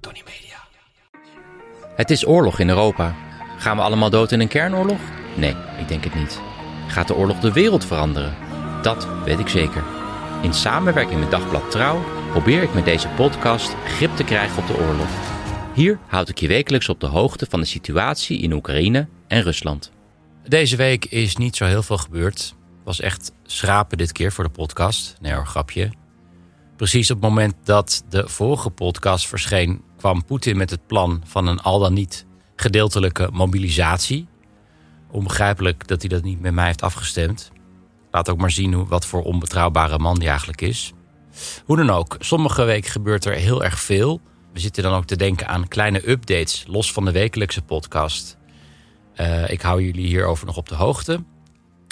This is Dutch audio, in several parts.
Tony Media. Het is oorlog in Europa. Gaan we allemaal dood in een kernoorlog? Nee, ik denk het niet. Gaat de oorlog de wereld veranderen? Dat weet ik zeker. In samenwerking met Dagblad Trouw probeer ik met deze podcast grip te krijgen op de oorlog. Hier houd ik je wekelijks op de hoogte van de situatie in Oekraïne en Rusland. Deze week is niet zo heel veel gebeurd. Het was echt schrapen dit keer voor de podcast. Nee hoor, grapje. Precies op het moment dat de vorige podcast verscheen, kwam Poetin met het plan van een al dan niet gedeeltelijke mobilisatie. Onbegrijpelijk dat hij dat niet met mij heeft afgestemd. Laat ook maar zien hoe, wat voor onbetrouwbare man die eigenlijk is. Hoe dan ook, sommige weken gebeurt er heel erg veel. We zitten dan ook te denken aan kleine updates, los van de wekelijkse podcast. Eh, ik hou jullie hierover nog op de hoogte.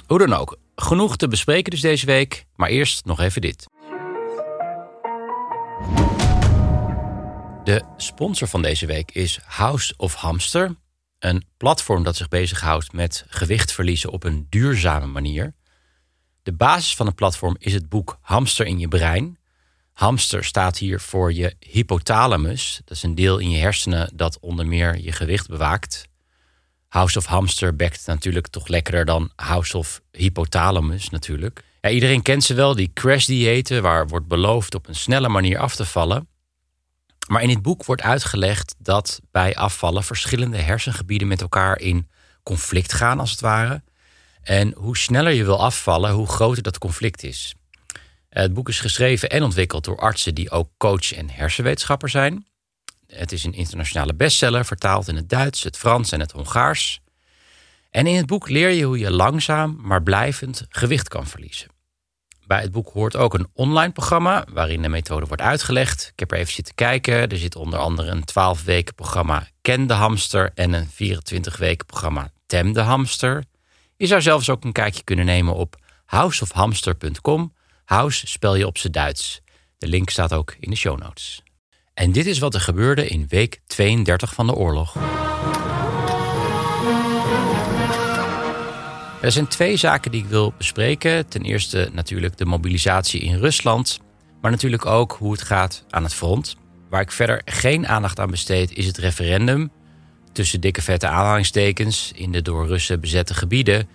Hoe dan ook, genoeg te bespreken dus deze week. Maar eerst nog even dit. De sponsor van deze week is House of Hamster. Een platform dat zich bezighoudt met gewicht verliezen op een duurzame manier. De basis van het platform is het boek Hamster in je brein. Hamster staat hier voor je hypothalamus. Dat is een deel in je hersenen dat onder meer je gewicht bewaakt. House of Hamster bekt natuurlijk toch lekkerder dan House of Hypothalamus natuurlijk. Ja, iedereen kent ze wel, die crash-diëten waar wordt beloofd op een snelle manier af te vallen. Maar in dit boek wordt uitgelegd dat bij afvallen verschillende hersengebieden met elkaar in conflict gaan, als het ware. En hoe sneller je wil afvallen, hoe groter dat conflict is. Het boek is geschreven en ontwikkeld door artsen die ook coach en hersenwetenschapper zijn. Het is een internationale bestseller, vertaald in het Duits, het Frans en het Hongaars. En in het boek leer je hoe je langzaam, maar blijvend gewicht kan verliezen. Bij het boek hoort ook een online programma waarin de methode wordt uitgelegd. Ik heb er even zitten kijken. Er zit onder andere een 12 weken programma Ken de Hamster en een 24 weken programma Tem de Hamster. Je zou zelfs ook een kijkje kunnen nemen op houseofhamster.com. House spel je op z'n Duits. De link staat ook in de show notes. En dit is wat er gebeurde in week 32 van de oorlog. Er zijn twee zaken die ik wil bespreken. Ten eerste natuurlijk de mobilisatie in Rusland, maar natuurlijk ook hoe het gaat aan het front. Waar ik verder geen aandacht aan besteed is het referendum. Tussen dikke vette aanhalingstekens in de door Russen bezette gebieden.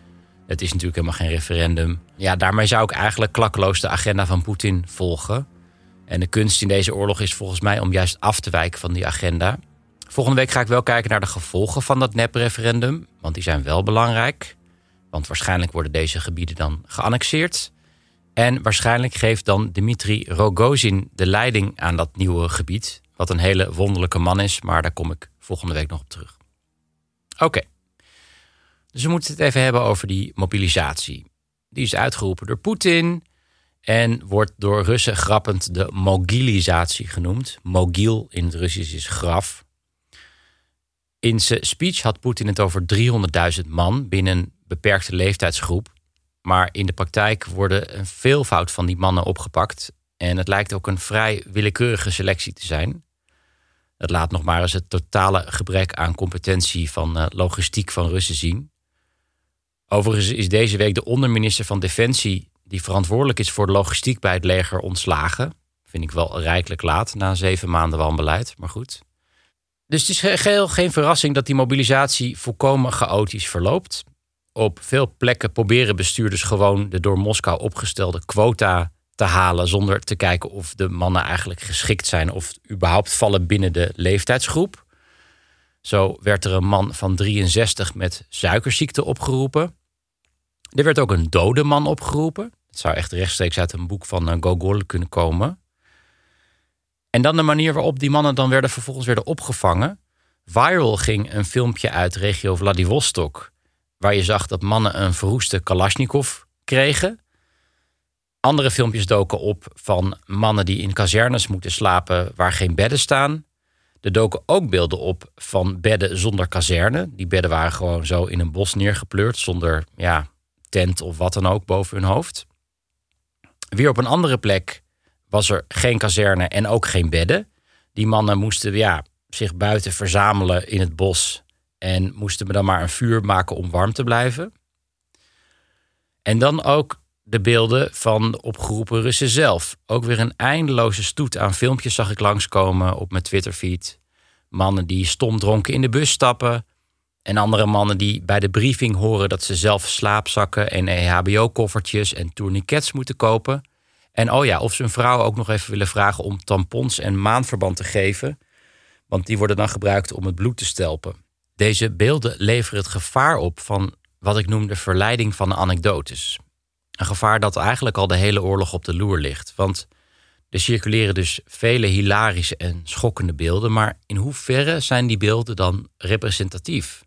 Het is natuurlijk helemaal geen referendum. Ja, daarmee zou ik eigenlijk klakkeloos de agenda van Poetin volgen. En de kunst in deze oorlog is volgens mij om juist af te wijken van die agenda. Volgende week ga ik wel kijken naar de gevolgen van dat nep-referendum, want die zijn wel belangrijk. Want waarschijnlijk worden deze gebieden dan geannexeerd. En waarschijnlijk geeft dan Dmitri Rogozin de leiding aan dat nieuwe gebied. Wat een hele wonderlijke man is, maar daar kom ik volgende week nog op terug. Oké, dus we moeten het even hebben over die mobilisatie. Die is uitgeroepen door Poetin en wordt door Russen grappend de mogilisatie genoemd. Mogil in het Russisch is graf. In zijn speech had Poetin het over 300.000 man binnen beperkte leeftijdsgroep. Maar in de praktijk worden een veelvoud van die mannen opgepakt. En het lijkt ook een vrij willekeurige selectie te zijn. Het laat nog maar eens het totale gebrek aan competentie van uh, logistiek van Russen zien. Overigens is deze week de onderminister van Defensie, die verantwoordelijk is voor de logistiek bij het leger, ontslagen. Vind ik wel rijkelijk laat na zeven maanden wanbeleid, maar goed. Dus het is geheel geen verrassing dat die mobilisatie volkomen chaotisch verloopt. Op veel plekken proberen bestuurders gewoon de door Moskou opgestelde quota te halen zonder te kijken of de mannen eigenlijk geschikt zijn of überhaupt vallen binnen de leeftijdsgroep. Zo werd er een man van 63 met suikerziekte opgeroepen. Er werd ook een dode man opgeroepen. Het zou echt rechtstreeks uit een boek van Gogol kunnen komen. En dan de manier waarop die mannen dan werden vervolgens werden opgevangen. Viral ging een filmpje uit regio Vladivostok, waar je zag dat mannen een verroeste Kalashnikov kregen. Andere filmpjes doken op van mannen die in kazernes moeten slapen waar geen bedden staan. Er doken ook beelden op van bedden zonder kazerne. Die bedden waren gewoon zo in een bos neergepleurd zonder ja, tent of wat dan ook boven hun hoofd. Weer op een andere plek was er geen kazerne en ook geen bedden. Die mannen moesten ja, zich buiten verzamelen in het bos en moesten me dan maar een vuur maken om warm te blijven. En dan ook de beelden van opgeroepen Russen zelf. Ook weer een eindeloze stoet aan filmpjes zag ik langskomen op mijn Twitterfeed. Mannen die stomdronken in de bus stappen. En andere mannen die bij de briefing horen dat ze zelf slaapzakken en EHBO-koffertjes en tourniquets moeten kopen. En oh ja, of ze een vrouw ook nog even willen vragen om tampons en maanverband te geven. Want die worden dan gebruikt om het bloed te stelpen. Deze beelden leveren het gevaar op van wat ik noem de verleiding van de anekdotes. Een gevaar dat eigenlijk al de hele oorlog op de loer ligt. Want er circuleren dus vele hilarische en schokkende beelden, maar in hoeverre zijn die beelden dan representatief?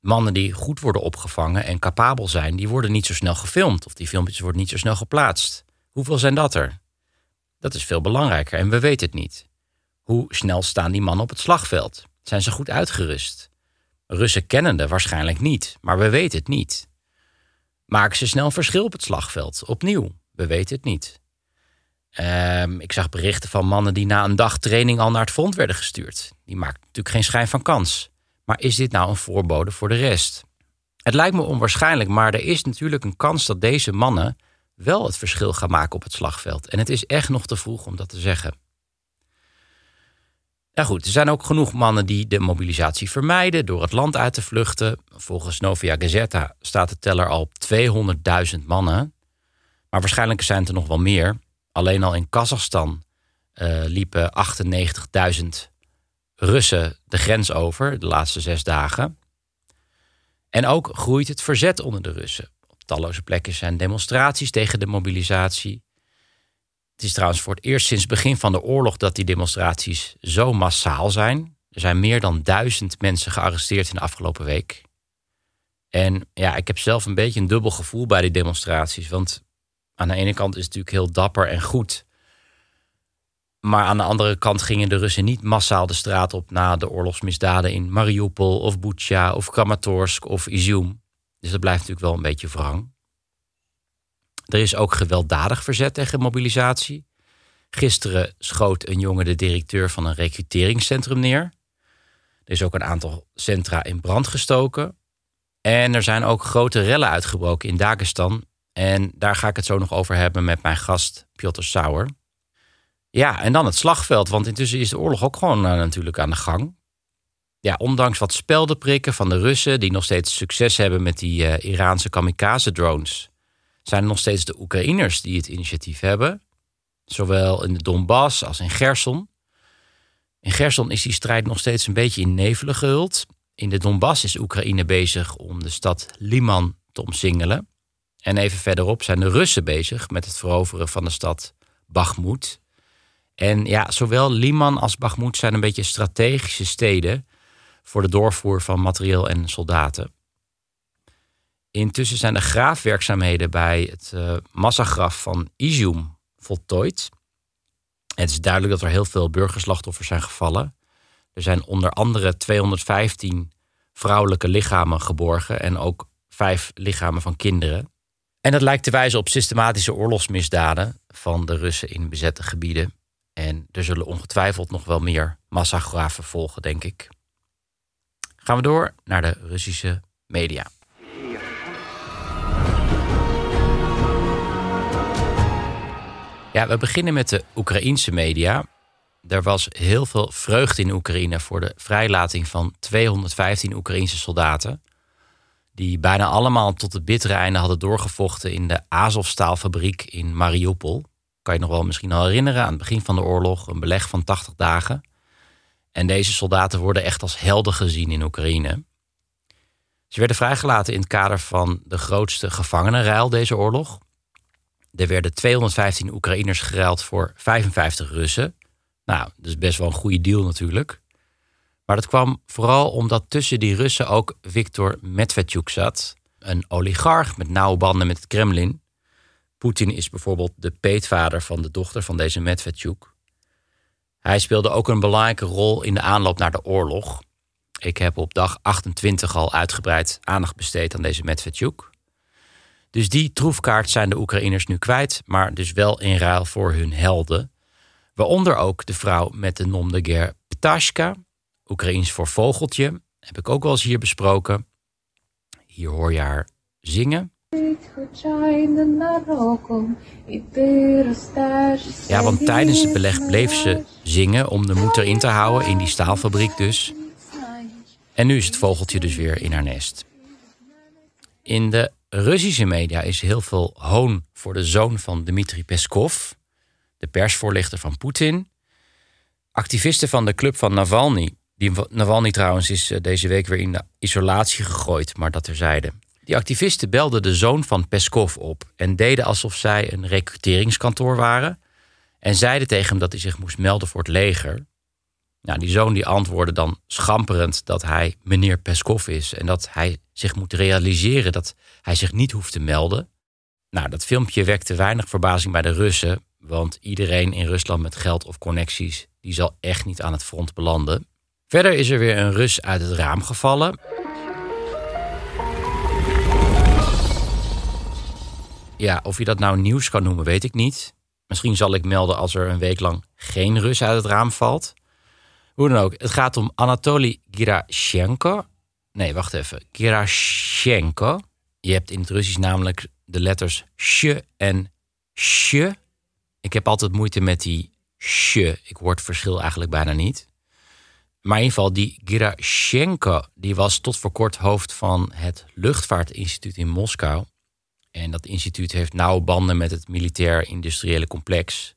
Mannen die goed worden opgevangen en capabel zijn, die worden niet zo snel gefilmd of die filmpjes worden niet zo snel geplaatst. Hoeveel zijn dat er? Dat is veel belangrijker en we weten het niet. Hoe snel staan die mannen op het slagveld? Zijn ze goed uitgerust? Russen kennende waarschijnlijk niet, maar we weten het niet. Maken ze snel verschil op het slagveld? Opnieuw, we weten het niet. Ehm, ik zag berichten van mannen die na een dag training al naar het front werden gestuurd. Die maakt natuurlijk geen schijn van kans. Maar is dit nou een voorbode voor de rest? Het lijkt me onwaarschijnlijk, maar er is natuurlijk een kans dat deze mannen wel het verschil gaan maken op het slagveld. En het is echt nog te vroeg om dat te zeggen. Nou goed, er zijn ook genoeg mannen die de mobilisatie vermijden door het land uit te vluchten. Volgens Novia Gazeta staat de teller al op 200.000 mannen. Maar waarschijnlijk zijn het er nog wel meer. Alleen al in Kazachstan uh, liepen 98.000 Russen de grens over de laatste zes dagen. En ook groeit het verzet onder de Russen. Op talloze plekken zijn demonstraties tegen de mobilisatie. Het is trouwens voor het eerst sinds het begin van de oorlog dat die demonstraties zo massaal zijn. Er zijn meer dan duizend mensen gearresteerd in de afgelopen week. En ja, ik heb zelf een beetje een dubbel gevoel bij die demonstraties. Want aan de ene kant is het natuurlijk heel dapper en goed. Maar aan de andere kant gingen de Russen niet massaal de straat op na de oorlogsmisdaden in Mariupol of Bucha of Kramatorsk of Izium. Dus dat blijft natuurlijk wel een beetje wrang. Er is ook gewelddadig verzet tegen mobilisatie. Gisteren schoot een jongen de directeur van een recruteringscentrum neer. Er is ook een aantal centra in brand gestoken. En er zijn ook grote rellen uitgebroken in Dagestan. En daar ga ik het zo nog over hebben met mijn gast Piotr Sauer. Ja, en dan het slagveld, want intussen is de oorlog ook gewoon uh, natuurlijk aan de gang. Ja, ondanks wat speldenprikken van de Russen, die nog steeds succes hebben met die uh, Iraanse kamikaze-drones, zijn nog steeds de Oekraïners die het initiatief hebben. Zowel in de Donbass als in Gerson. In Gerson is die strijd nog steeds een beetje in nevelen gehuld. In de Donbass is Oekraïne bezig om de stad Liman te omsingelen. En even verderop zijn de Russen bezig met het veroveren van de stad Bakhmut. En ja, zowel Liman als Bakhmut zijn een beetje strategische steden voor de doorvoer van materieel en soldaten. Intussen zijn de graafwerkzaamheden bij het uh, massagraf van Izium voltooid. Het is duidelijk dat er heel veel burgerslachtoffers zijn gevallen. Er zijn onder andere 215 vrouwelijke lichamen geborgen en ook vijf lichamen van kinderen. En dat lijkt te wijzen op systematische oorlogsmisdaden van de Russen in bezette gebieden. En er zullen ongetwijfeld nog wel meer massagraven volgen, denk ik. Gaan we door naar de Russische media. Ja, we beginnen met de Oekraïense media. Er was heel veel vreugde in Oekraïne voor de vrijlating van 215 Oekraïense soldaten. Die bijna allemaal tot het bittere einde hadden doorgevochten in de Azovstaalfabriek in Mariupol. Kan je nog wel misschien al herinneren aan het begin van de oorlog, een beleg van 80 dagen. En deze soldaten worden echt als helden gezien in Oekraïne. Ze werden vrijgelaten in het kader van de grootste gevangenenruil deze oorlog. Er werden 215 Oekraïners geruild voor 55 Russen. Nou, dat is best wel een goede deal natuurlijk. Maar dat kwam vooral omdat tussen die Russen ook Viktor Medvedchuk zat. Een oligarch met nauwe banden met het Kremlin. Poetin is bijvoorbeeld de peetvader van de dochter van deze Medvedchuk. Hij speelde ook een belangrijke rol in de aanloop naar de oorlog. Ik heb op dag 28 al uitgebreid aandacht besteed aan deze Medvedchuk. Dus die troefkaart zijn de Oekraïners nu kwijt, maar dus wel in ruil voor hun helden. Waaronder ook de vrouw met de nom de guerre Ptashka, Oekraïens voor vogeltje, heb ik ook wel eens hier besproken. Hier hoor je haar zingen. Ja, want tijdens het beleg bleef ze zingen om de moed erin te houden, in die staalfabriek dus. En nu is het vogeltje dus weer in haar nest. In de Russische media is heel veel hoon voor de zoon van Dmitri Peskov, de persvoorlichter van Poetin. Activisten van de club van Navalny, die Navalny trouwens is eh, deze week weer in de isolatie gegooid, maar dat terzijde. Die activisten belden de zoon van Peskov op en deden alsof zij een recruteringskantoor waren. En zeiden tegen hem dat hij zich moest melden voor het leger. Nou, die zoon die antwoordde dan schamperend dat hij meneer Peskov is en dat hij zich moet realiseren dat hij zich niet hoeft te melden. Nou, dat filmpje wekte weinig verbazing bij de Russen, want iedereen in Rusland met geld of connecties die zal echt niet aan het front belanden. Verder is er weer een Rus uit het raam gevallen. Ja, of je dat nou nieuws kan noemen, weet ik niet. Misschien zal ik melden als er een week lang geen Rus uit het raam valt. Hoe dan ook, het gaat om Anatoly Girashenko. Nee, wacht even. Girashenko. Je hebt in het Russisch namelijk de letters sh en sh. Ik heb altijd moeite met die sh. Ik het verschil eigenlijk bijna niet. Maar in ieder geval, die Girashenko, die was tot voor kort hoofd van het Luchtvaartinstituut in Moskou. En dat instituut heeft nauwe banden met het militair-industriële complex.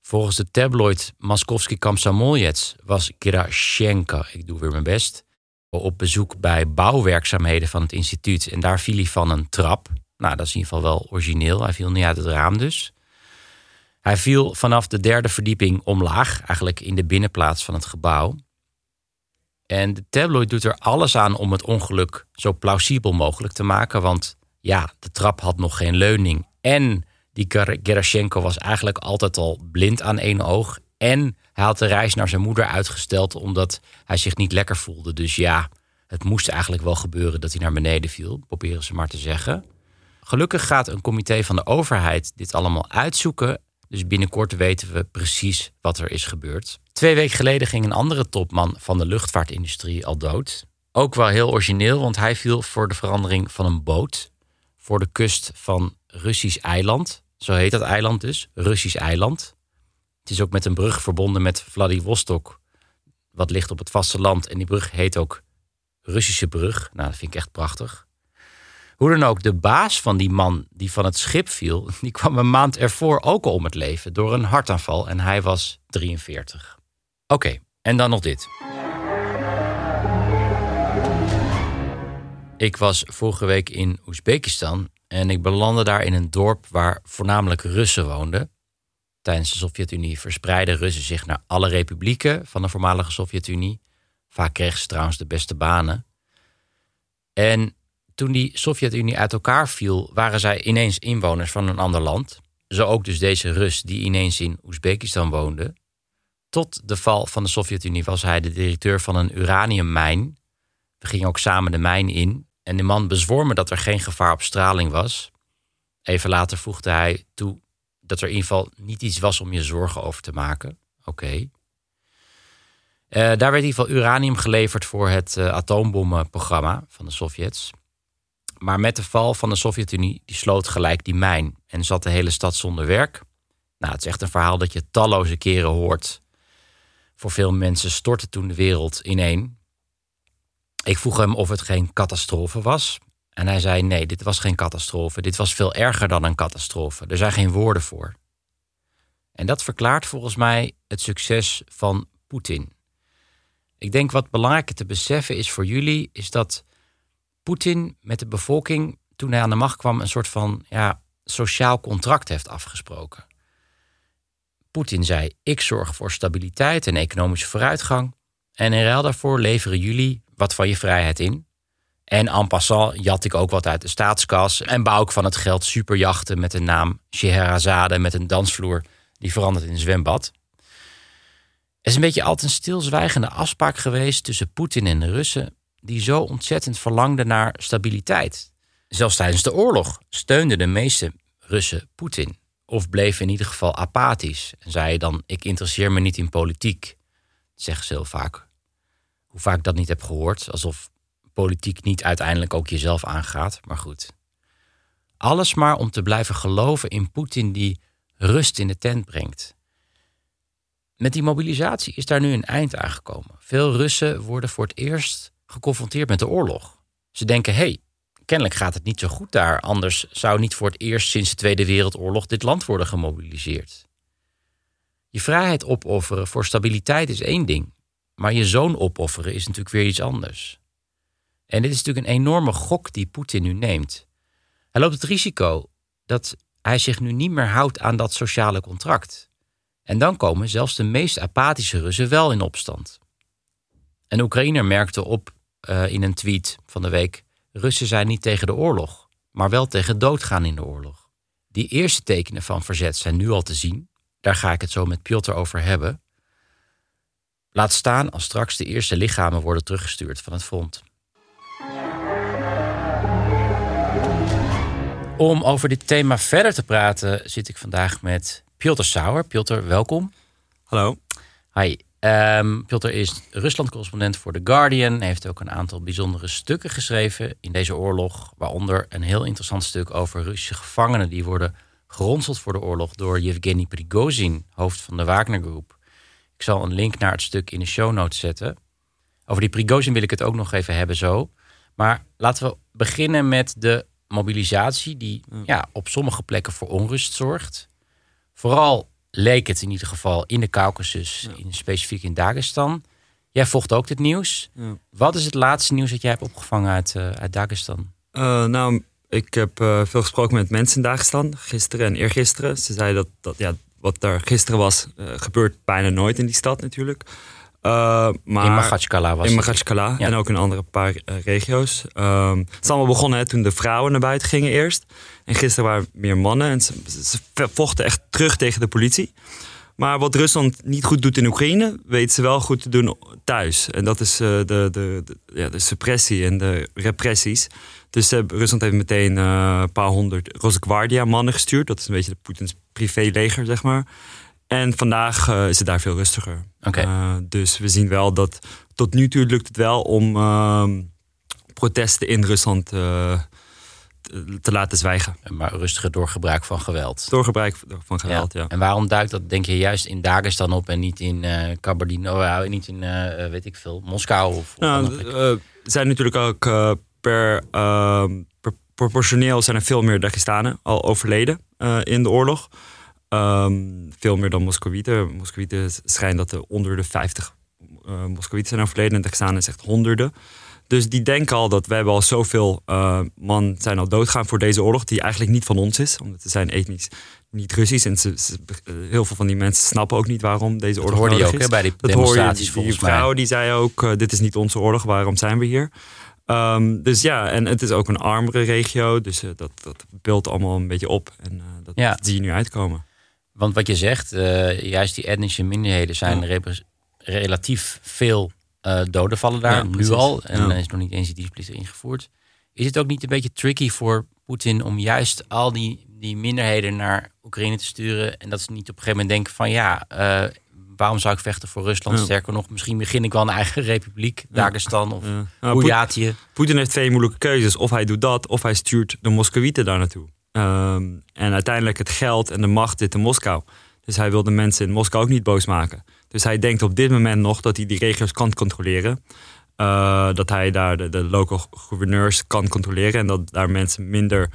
Volgens de tabloid Moskovski Komsomolets was Girashenko, ik doe weer mijn best, op bezoek bij bouwwerkzaamheden van het instituut. En daar viel hij van een trap. Nou, dat is in ieder geval wel origineel. Hij viel niet uit het raam dus. Hij viel vanaf de derde verdieping omlaag, eigenlijk in de binnenplaats van het gebouw. En de tabloid doet er alles aan om het ongeluk zo plausibel mogelijk te maken. Want ja, de trap had nog geen leuning. En die Gerashenko was eigenlijk altijd al blind aan één oog. En hij had de reis naar zijn moeder uitgesteld omdat hij zich niet lekker voelde. Dus ja, het moest eigenlijk wel gebeuren dat hij naar beneden viel, proberen ze maar te zeggen. Gelukkig gaat een comité van de overheid dit allemaal uitzoeken. Dus binnenkort weten we precies wat er is gebeurd. Twee weken geleden ging een andere topman van de luchtvaartindustrie al dood. Ook wel heel origineel, want hij viel voor de verandering van een boot voor de kust van Russisch eiland. Zo heet dat eiland dus, Russisch eiland. Het is ook met een brug verbonden met Vladivostok, wat ligt op het vasteland. En die brug heet ook Russische brug. Nou, dat vind ik echt prachtig. Hoe dan ook, de baas van die man die van het schip viel, die kwam een maand ervoor ook al om het leven door een hartaanval en hij was 43. Oké, en dan nog dit. Ik was vorige week in Oezbekistan en ik belandde daar in een dorp waar voornamelijk Russen woonden. Tijdens de Sovjet-Unie verspreidden Russen zich naar alle republieken van de voormalige Sovjet-Unie. Vaak kregen ze trouwens de beste banen. En toen die Sovjet-Unie uit elkaar viel, waren zij ineens inwoners van een ander land. Zo ook dus deze Rus die ineens in Oezbekistan woonde. Tot de val van de Sovjet-Unie was hij de directeur van een uraniummijn. We gingen ook samen de mijn in en de man bezwoor me dat er geen gevaar op straling was. Even later voegde hij toe dat er in ieder geval niet iets was om je zorgen over te maken. Oké. Eh, daar werd in ieder geval uranium geleverd voor het uh, atoombommenprogramma van de Sovjets. Maar met de val van de Sovjet-Unie die sloot gelijk die mijn en zat de hele stad zonder werk. Nou, het is echt een verhaal dat je talloze keren hoort. Voor veel mensen stortte toen de wereld ineen. Ik vroeg hem of het geen catastrofe was. En hij zei: nee, dit was geen catastrofe. Dit was veel erger dan een catastrofe. Er zijn geen woorden voor. En dat verklaart volgens mij het succes van Poetin. Ik denk wat belangrijker te beseffen is voor jullie, is dat Poetin met de bevolking, toen hij aan de macht kwam, een soort van ja, sociaal contract heeft afgesproken. Poetin zei: Ik zorg voor stabiliteit en economische vooruitgang. En in ruil daarvoor leveren jullie wat van je vrijheid in. En en passant jat ik ook wat uit de staatskas. En bouw ik van het geld superjachten met de naam Scheherazade met een dansvloer die verandert in een zwembad. Er is een beetje altijd een stilzwijgende afspraak geweest tussen Poetin en de Russen, die zo ontzettend verlangden naar stabiliteit. Zelfs tijdens de oorlog steunden de meeste Russen Poetin. Of bleven in ieder geval apathisch en zeiden dan: Ik interesseer me niet in politiek. Dat zeggen ze heel vaak. Hoe vaak ik dat niet heb gehoord, alsof politiek niet uiteindelijk ook jezelf aangaat, maar goed. Alles maar om te blijven geloven in Poetin die rust in de tent brengt. Met die mobilisatie is daar nu een eind aangekomen. Veel Russen worden voor het eerst geconfronteerd met de oorlog. Ze denken: hé, hey, kennelijk gaat het niet zo goed daar, anders zou niet voor het eerst sinds de Tweede Wereldoorlog dit land worden gemobiliseerd. Je vrijheid opofferen voor stabiliteit is één ding, maar je zoon opofferen is natuurlijk weer iets anders. En dit is natuurlijk een enorme gok die Poetin nu neemt. Hij loopt het risico dat hij zich nu niet meer houdt aan dat sociale contract. En dan komen zelfs de meest apathische Russen wel in opstand. Een Oekraïner merkte op uh, in een tweet van de week: Russen zijn niet tegen de oorlog, maar wel tegen doodgaan in de oorlog. Die eerste tekenen van verzet zijn nu al te zien. Daar ga ik het zo met Piotr over hebben. Laat staan als straks de eerste lichamen worden teruggestuurd van het front. Om over dit thema verder te praten zit ik vandaag met Piotr Sauer. Piotr, welkom. Hallo. Hi. Um, Piotr is Rusland-correspondent voor The Guardian. Hij heeft ook een aantal bijzondere stukken geschreven in deze oorlog. Waaronder een heel interessant stuk over Russische gevangenen die worden geronseld voor de oorlog door Yevgeny Prigozhin, hoofd van de Wagner Groep. Ik zal een link naar het stuk in de show notes zetten. Over die Prigozhin wil ik het ook nog even hebben zo. Maar laten we beginnen met de mobilisatie die ja, op sommige plekken voor onrust zorgt. Vooral leek het in ieder geval in de Caucasus, in, specifiek in Dagestan. Jij volgt ook dit nieuws. Ja. Wat is het laatste nieuws dat jij hebt opgevangen uit, uh, uit Dagestan? Uh, nou, ik heb uh, veel gesproken met mensen in Dagestan, gisteren en eergisteren. Ze zeiden dat, dat ja, wat er gisteren was, gebeurt bijna nooit in die stad natuurlijk. Uh, maar in Magachkala was In Magachkala en ook in andere paar uh, regio's. Uh, het is allemaal begonnen hè, toen de vrouwen naar buiten gingen eerst. En gisteren waren meer mannen. En ze, ze, vochten echt terug tegen de politie. Maar wat Rusland niet goed doet in Oekraïne, weet ze wel goed te doen thuis. En dat is uh, de, de, de, ja, de suppressie en de repressies. Dus Rusland heeft meteen een paar honderd Rosgwardia mannen gestuurd. Dat is een beetje de Poetins privéleger, zeg maar. En vandaag uh, is het daar veel rustiger. Okay. Uh, dus we zien wel dat tot nu toe lukt het wel om uh, protesten in Rusland te laten zwijgen. Maar rustiger door gebruik van geweld. Door gebruik van geweld, ja. ja. En waarom duikt dat, denk je, juist in Dagestan op en niet in uh, Kabardino, niet in, weet ik veel, Moskou? Of, nou, er zijn natuurlijk ook per, ehm, per, proportioneel zijn er veel meer Dagestanen al overleden in de oorlog. Um, veel meer dan Moskowieten. Moskowieten schijnt dat er onder de 50 uh, Moskowieten zijn overleden. En Dagestanen is echt honderden. Dus die denken al dat we hebben al zoveel uh, man zijn al doodgaan voor deze oorlog. Die eigenlijk niet van ons is. Omdat ze zijn etnisch niet Russisch. En ze, ze, heel veel van die mensen snappen ook niet waarom deze oorlog dat hoorde je ook, is. bij die dat demonstraties hoor je, die, die vrouw die zei ook, uh, dit is niet onze oorlog, waarom zijn we hier? Um, dus ja, en het is ook een armere regio. Dus uh, dat, dat beeldt allemaal een beetje op. En uh, dat ja. zie je nu uitkomen. Want wat je zegt, uh, juist die etnische minderheden zijn ja. relatief veel doden vallen daar ja, nu al. En ja. is nog niet eens die discipline ingevoerd. Is het ook niet een beetje tricky voor Poetin om juist al die, die minderheden naar Oekraïne te sturen? En dat ze niet op een gegeven moment denken van ja, waarom zou ik vechten voor Rusland? Sterker nog, misschien begin ik wel een eigen republiek, Dagestan of ja. Poetin, Poetin heeft twee moeilijke keuzes. Of hij doet dat, of hij stuurt de Moskowieten daar naartoe. Um, en uiteindelijk het geld en de macht zit in Moskou. Dus hij wil de mensen in Moskou ook niet boos maken. Dus hij denkt op dit moment nog dat hij die regio's kan controleren. Uh, dat hij daar de, de local gouverneurs kan controleren. En dat daar mensen minder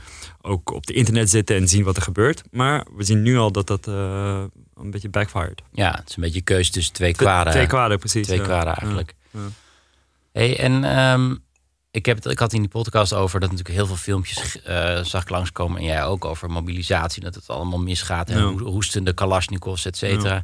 ook op de internet zitten en zien wat er gebeurt. Maar we zien nu al dat dat uh, een beetje backfired. Ja, het is een beetje keuze tussen twee kwaden. Twee kwaden, precies. Twee ja. kwaden eigenlijk. Ja. Ja. Hey, en um, ik, heb het, ik had in die podcast over dat natuurlijk heel veel filmpjes uh, zag ik langskomen. En jij ook over mobilisatie. Dat het allemaal misgaat. En hoestende kalasjnikovs, et cetera.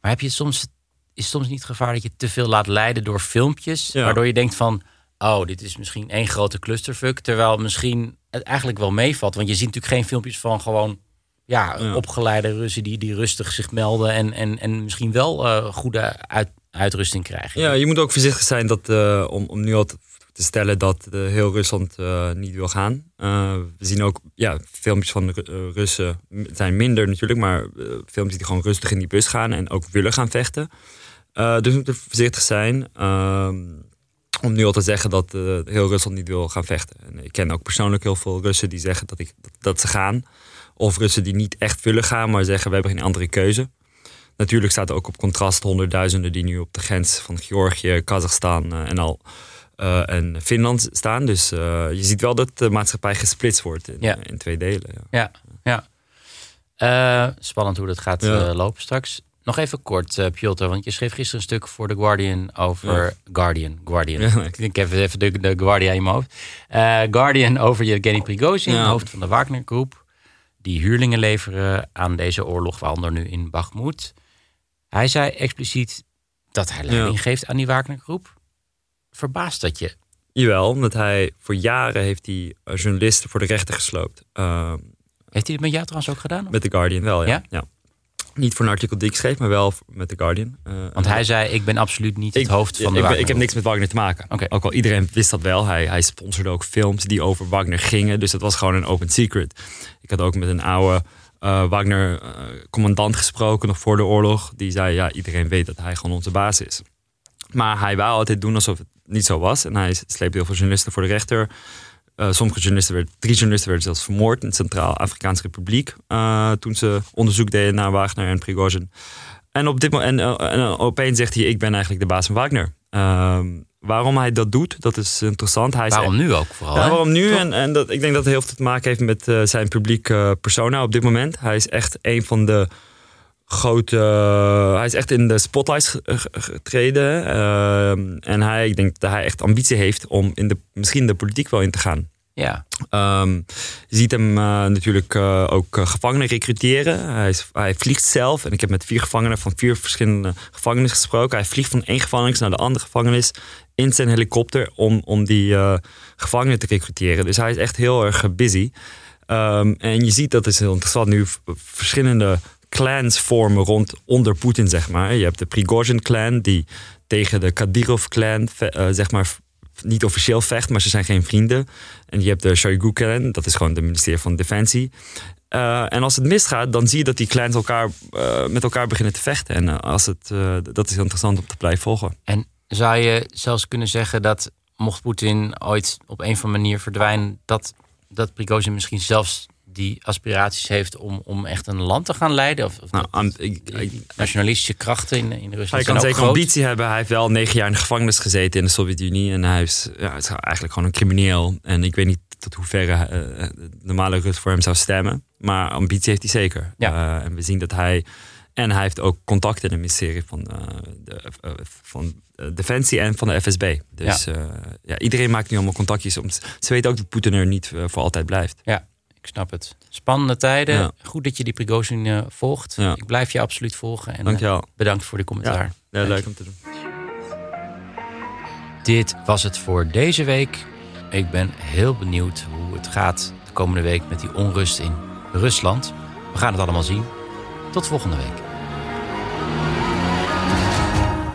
Maar heb je soms, is soms niet het gevaar dat je te veel laat leiden door filmpjes? Waardoor je denkt van, oh, dit is misschien één grote clusterfuck. Terwijl misschien het eigenlijk wel meevalt. Want je ziet natuurlijk geen filmpjes van gewoon ja, Ja. opgeleide Russen die, die rustig zich melden. En, en, en misschien wel eh, goede uit, uitrusting krijgen. Ja, je moet ook voorzichtig zijn dat, eh, om, om nu al te, te stellen dat heel Rusland eh, niet wil gaan. We zien ook ja, filmpjes van de Ru- Russen het zijn minder natuurlijk, maar filmpjes die gewoon rustig in die bus gaan en ook willen gaan vechten. Dus we moeten voorzichtig zijn. Om nu al te zeggen dat eh, heel Rusland niet wil gaan vechten. En ik ken ook persoonlijk heel veel Russen die zeggen dat, ik, dat, ze gaan. Of Russen die niet echt willen gaan, maar zeggen we hebben geen andere keuze. Natuurlijk staat er ook op contrast honderdduizenden die nu op de grens van Georgië, Kazachstan eh, en al eh, en Finland staan. Dus je ziet wel dat de maatschappij gesplitst wordt in, Ja. in twee delen. Ja. Ja, ja. Spannend hoe dat gaat Ja. lopen straks. Nog even kort, Piotr, want je schreef gisteren een stuk voor The Guardian over Guardian. Guardian. Ja. Ik heb even de, de Guardian in mijn hoofd. Eh, Guardian over Yevgeny Prigozhin, Ja. hoofd van de Wagner Groep. Die huurlingen leveren aan deze oorlog, waaronder nu in Bakhmut. Hij zei expliciet dat hij leiding geeft aan die Wagner Groep. Verbaast dat je? Jawel, omdat hij voor jaren heeft hij eh, journalisten voor de rechter gesloopt. Eh, Heeft hij het met jou trouwens ook gedaan? met The Guardian wel, ja. Ja? Niet voor een artikel die ik schreef, maar wel met The Guardian. Eh, Want hij zei, ik ben absoluut niet het hoofd van de ik, Wagner ik heb niks met Wagner te maken. Oké. Ook al iedereen wist dat wel. Hij, hij sponsorde ook films die over Wagner gingen. Dus dat was gewoon een open secret. Ik had ook met een oude eh, Wagner-commandant gesproken nog voor de oorlog. Die zei, ja, iedereen weet dat hij gewoon onze baas is. Maar hij wou altijd doen alsof het niet zo was. En hij sleepte heel veel journalisten voor de rechter. Eh, sommige journalisten werden, drie journalisten werden zelfs vermoord in de Centraal-Afrikaanse Republiek. eh, toen ze onderzoek deden naar Wagner en Prigozhin. En, op dit moment, en, eh, en opeens zegt hij: Ik ben eigenlijk de baas van Wagner. Ehm, waarom hij dat doet, dat is interessant. Hij Waarom nu ook vooral? ja, waarom nu? En, en dat, ik denk dat het heel veel te maken heeft met zijn publiek persona op dit moment. Hij is echt een van de grote. hij is echt in de spotlights ge- ge- getreden. Ehm, en hij, ik denk dat hij echt ambitie heeft om in de, misschien de politiek wel in te gaan. Ja, Ehm, je ziet hem eh, natuurlijk eh, ook eh, gevangenen recruteren. Hij, is, hij vliegt zelf. En ik heb met vier gevangenen van vier verschillende gevangenissen gesproken. Hij vliegt van één gevangenis naar de andere gevangenis in zijn helikopter om, om die eh, gevangenen te recruteren. Dus hij is echt heel erg busy. Ehm, en je ziet dat is heel interessant nu verschillende clans vormen rond onder Poetin, zeg maar. Je hebt de Prigozhin-clan die tegen de Kadyrov-clan, eh, zeg maar, niet officieel vecht, maar ze zijn geen vrienden. En je hebt de Shoigu-clan, dat is gewoon de ministerie van Defensie. Eh, en als het misgaat, dan zie je dat die clans elkaar, eh, met elkaar beginnen te vechten. En als het, dat is interessant om te blijven volgen. en zou je zelfs kunnen zeggen dat mocht Poetin ooit op een of andere manier verdwijnen, dat, dat Prigozhin misschien zelfs die aspiraties heeft om, om echt een land te gaan leiden? Of, of Nou, dat- ik- ik- nationalistische krachten in, in Rusland Hij kan ook zeker groot. ambitie hebben. Hij heeft wel negen jaar in de gevangenis gezeten in de Sovjet-Unie. En hij is, ja, is eigenlijk gewoon een crimineel. En ik weet niet tot hoeverre de normale Rus voor hem zou stemmen. Maar ambitie heeft hij zeker. Ja. Eh, en we zien dat hij... En hij heeft ook contacten in het ministerie van, eh, de, van Defensie en van de FSB. Dus ja. ja, iedereen maakt nu allemaal contactjes. Om, ze weten ook dat Poetin er niet voor altijd blijft. Ja, ik snap het. Spannende tijden. Ja. Goed dat je die Prigozhin eh, volgt. Ja. Ik blijf je absoluut volgen. En, eh, Dankjewel. bedankt voor de commentaar. Ja, ja, leuk om te doen. Dit was het voor deze week. Ik ben heel benieuwd hoe het gaat de komende week met die onrust in Rusland. We gaan het allemaal zien. Tot volgende week.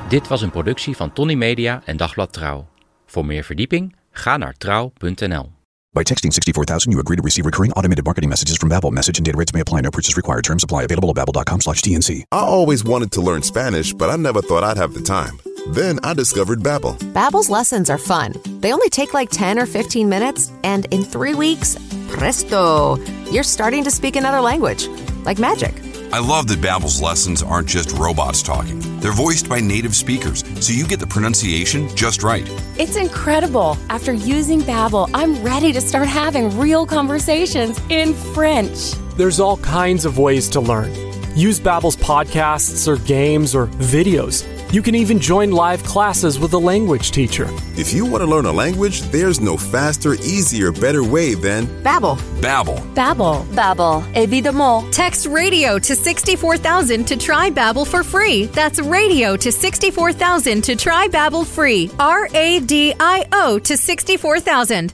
Dit was een productie van Tony Media en Dagblad Trouw. Voor meer verdieping ga naar trouw.nl. By texting 64000, you agree to receive recurring automated marketing messages from Babbel. Message and data rates may apply. No purchase required. Terms apply. Available at babbel.com slash TNC. I always wanted to learn Spanish, but I never thought I'd have the time. Then I discovered Babbel. Babbel's lessons are fun. They only take like 10 or 15 minutes, and in three weeks, presto, you're starting to speak another language. Like magic. I love that Babbel's lessons aren't just robots talking. They're voiced by native speakers, so you get the pronunciation just right. It's incredible. After using Babbel, I'm ready to start having real conversations in French. There's all kinds of ways to learn. Use Babbel's podcasts or games or videos. You can even join live classes with a language teacher. If you want to learn a language, there's no faster, easier, better way than Babbel. Babbel. Babbel. Babbel, évidemment. Text radio to 64000 to try Babbel for free. That's radio to 64000 to try Babbel free. R A D I O to 64000.